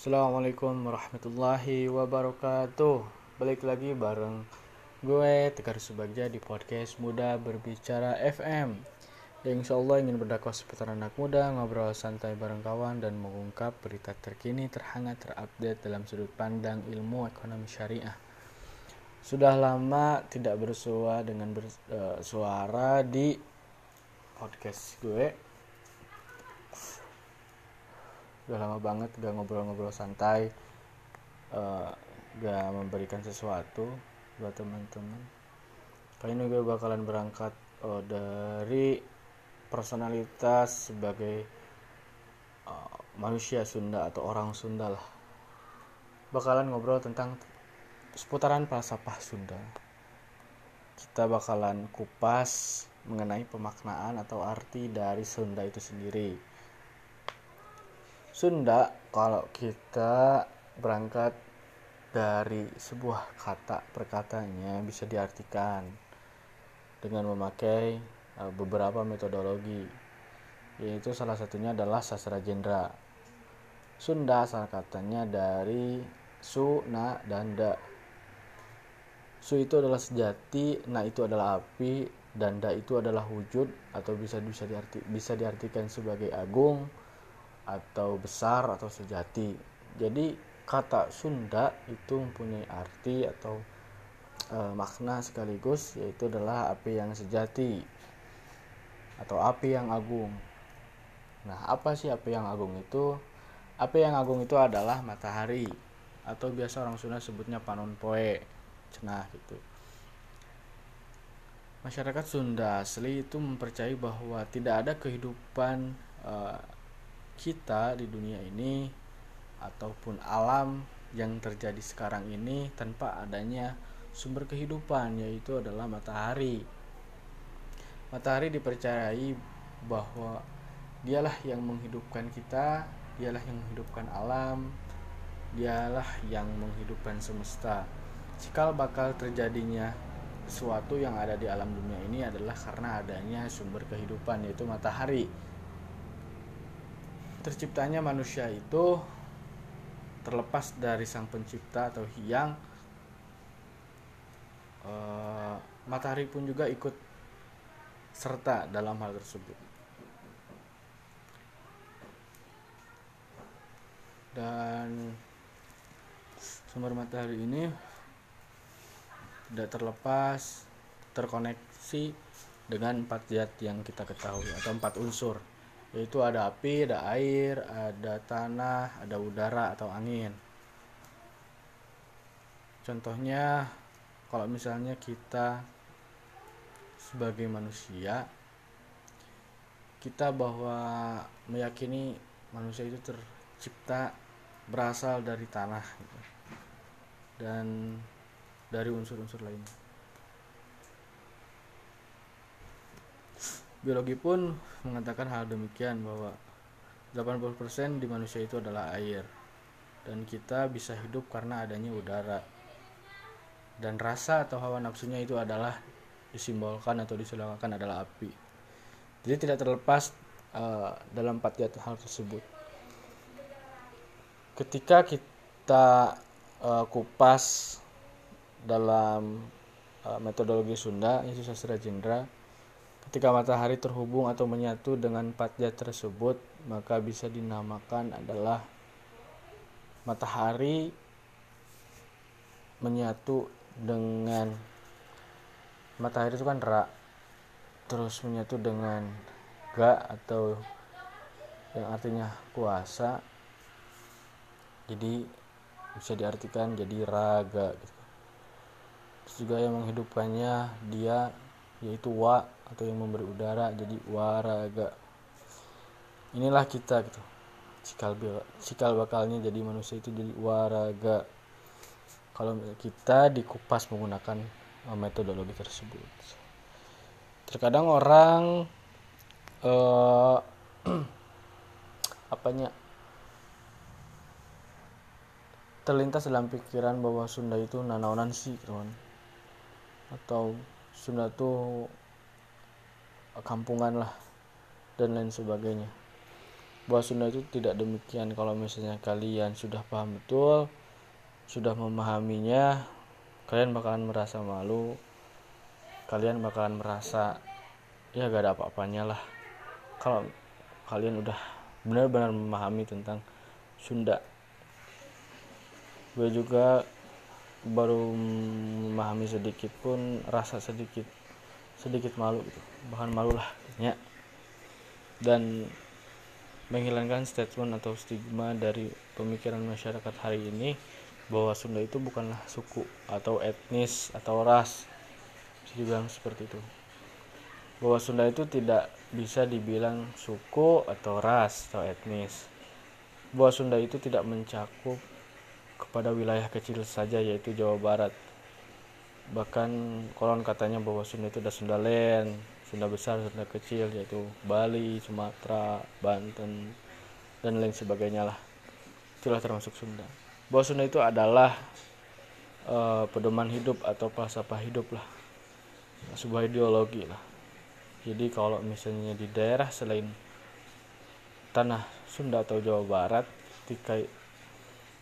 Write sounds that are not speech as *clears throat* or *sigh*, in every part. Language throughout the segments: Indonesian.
Assalamualaikum warahmatullahi wabarakatuh. Balik lagi bareng gue Tegar Subagja di podcast Muda Berbicara FM Yang insya Allah ingin berdakwah seputar anak muda Ngobrol santai bareng kawan Dan mengungkap berita terkini terhangat terupdate Dalam sudut pandang ilmu ekonomi syariah. Sudah lama tidak bersua dengan bersuara di podcast gue udah lama banget gak ngobrol-ngobrol santai uh, gak memberikan sesuatu buat teman-teman. Kali ini gue bakalan berangkat uh, dari personalitas sebagai uh, manusia Sunda atau orang Sunda lah. Bakalan ngobrol tentang seputaran falsafah Sunda. Kita bakalan kupas mengenai pemaknaan atau arti dari Sunda itu sendiri Sunda kalau kita berangkat dari sebuah kata perkatanya bisa diartikan dengan memakai uh, beberapa metodologi yaitu salah satunya adalah sastra jendra Sunda asal katanya dari su, na, dan da. Su itu adalah sejati, na itu adalah api, dan da itu adalah wujud atau bisa bisa diarti, bisa diartikan sebagai agung, atau besar atau sejati. Jadi kata Sunda itu mempunyai arti atau e, makna sekaligus yaitu adalah api yang sejati atau api yang agung. Nah, apa sih api yang agung itu? Api yang agung itu adalah matahari atau biasa orang Sunda sebutnya panon poe. Cenah gitu. Masyarakat Sunda asli itu mempercayai bahwa tidak ada kehidupan uh, kita di dunia ini ataupun alam yang terjadi sekarang ini tanpa adanya sumber kehidupan yaitu adalah matahari. Matahari dipercayai bahwa dialah yang menghidupkan kita, dialah yang menghidupkan alam, dialah yang menghidupkan semesta. Cikal bakal terjadinya sesuatu yang ada di alam dunia ini adalah karena adanya sumber kehidupan yaitu matahari terciptanya manusia itu terlepas dari sang pencipta atau hiang uh, matahari pun juga ikut serta dalam hal tersebut. Dan sumber matahari ini tidak terlepas terkoneksi dengan empat zat yang kita ketahui atau empat unsur yaitu ada api, ada air, ada tanah, ada udara atau angin. Contohnya kalau misalnya kita sebagai manusia kita bahwa meyakini manusia itu tercipta berasal dari tanah gitu. dan dari unsur-unsur lainnya. Biologi pun mengatakan hal demikian bahwa 80% di manusia itu adalah air dan kita bisa hidup karena adanya udara. Dan rasa atau hawa nafsunya itu adalah disimbolkan atau disilangkan adalah api. Jadi tidak terlepas uh, dalam empat hal tersebut. Ketika kita uh, kupas dalam uh, metodologi Sunda, yaitu sastra jendra, Ketika matahari terhubung atau menyatu dengan empat zat tersebut, maka bisa dinamakan adalah matahari menyatu dengan matahari itu kan ra terus menyatu dengan ga atau yang artinya kuasa jadi bisa diartikan jadi raga gitu. terus juga yang menghidupkannya dia yaitu wa atau yang memberi udara jadi waraga inilah kita gitu. Cikal cikal bakalnya jadi manusia itu jadi waraga kalau kita dikupas menggunakan uh, metodologi tersebut. Terkadang orang uh, *clears throat* apanya terlintas dalam pikiran bahwa Sunda itu nanaunan sih kawan atau Sunda tuh kampungan lah dan lain sebagainya. Bahwa Sunda itu tidak demikian kalau misalnya kalian sudah paham betul sudah memahaminya kalian bakalan merasa malu kalian bakalan merasa ya gak ada apa-apanya lah. Kalau kalian udah benar-benar memahami tentang Sunda. Gue juga baru memahami sedikit pun rasa sedikit sedikit malu gitu. Bahkan malu lah ya. Dan menghilangkan statement atau stigma dari pemikiran masyarakat hari ini bahwa Sunda itu bukanlah suku atau etnis atau ras. Bisa dibilang seperti itu. Bahwa Sunda itu tidak bisa dibilang suku atau ras atau etnis. Bahwa Sunda itu tidak mencakup kepada wilayah kecil saja yaitu Jawa Barat. Bahkan konon katanya bahwa Sunda itu ada Sunda Land, Sunda besar, Sunda kecil yaitu Bali, Sumatera, Banten dan lain sebagainya lah. Itulah termasuk Sunda. Bahwa Sunda itu adalah uh, pedoman hidup atau falsafah hidup lah. Sebuah ideologi lah. Jadi kalau misalnya di daerah selain tanah Sunda atau Jawa Barat ketika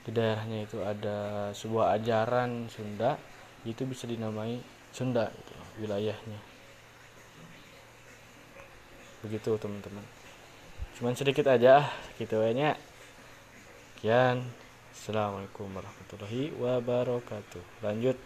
di daerahnya itu ada sebuah ajaran Sunda itu bisa dinamai Sunda gitu, wilayahnya. Begitu teman-teman. Cuman sedikit aja gitu ya. Kian Assalamualaikum warahmatullahi wabarakatuh. Lanjut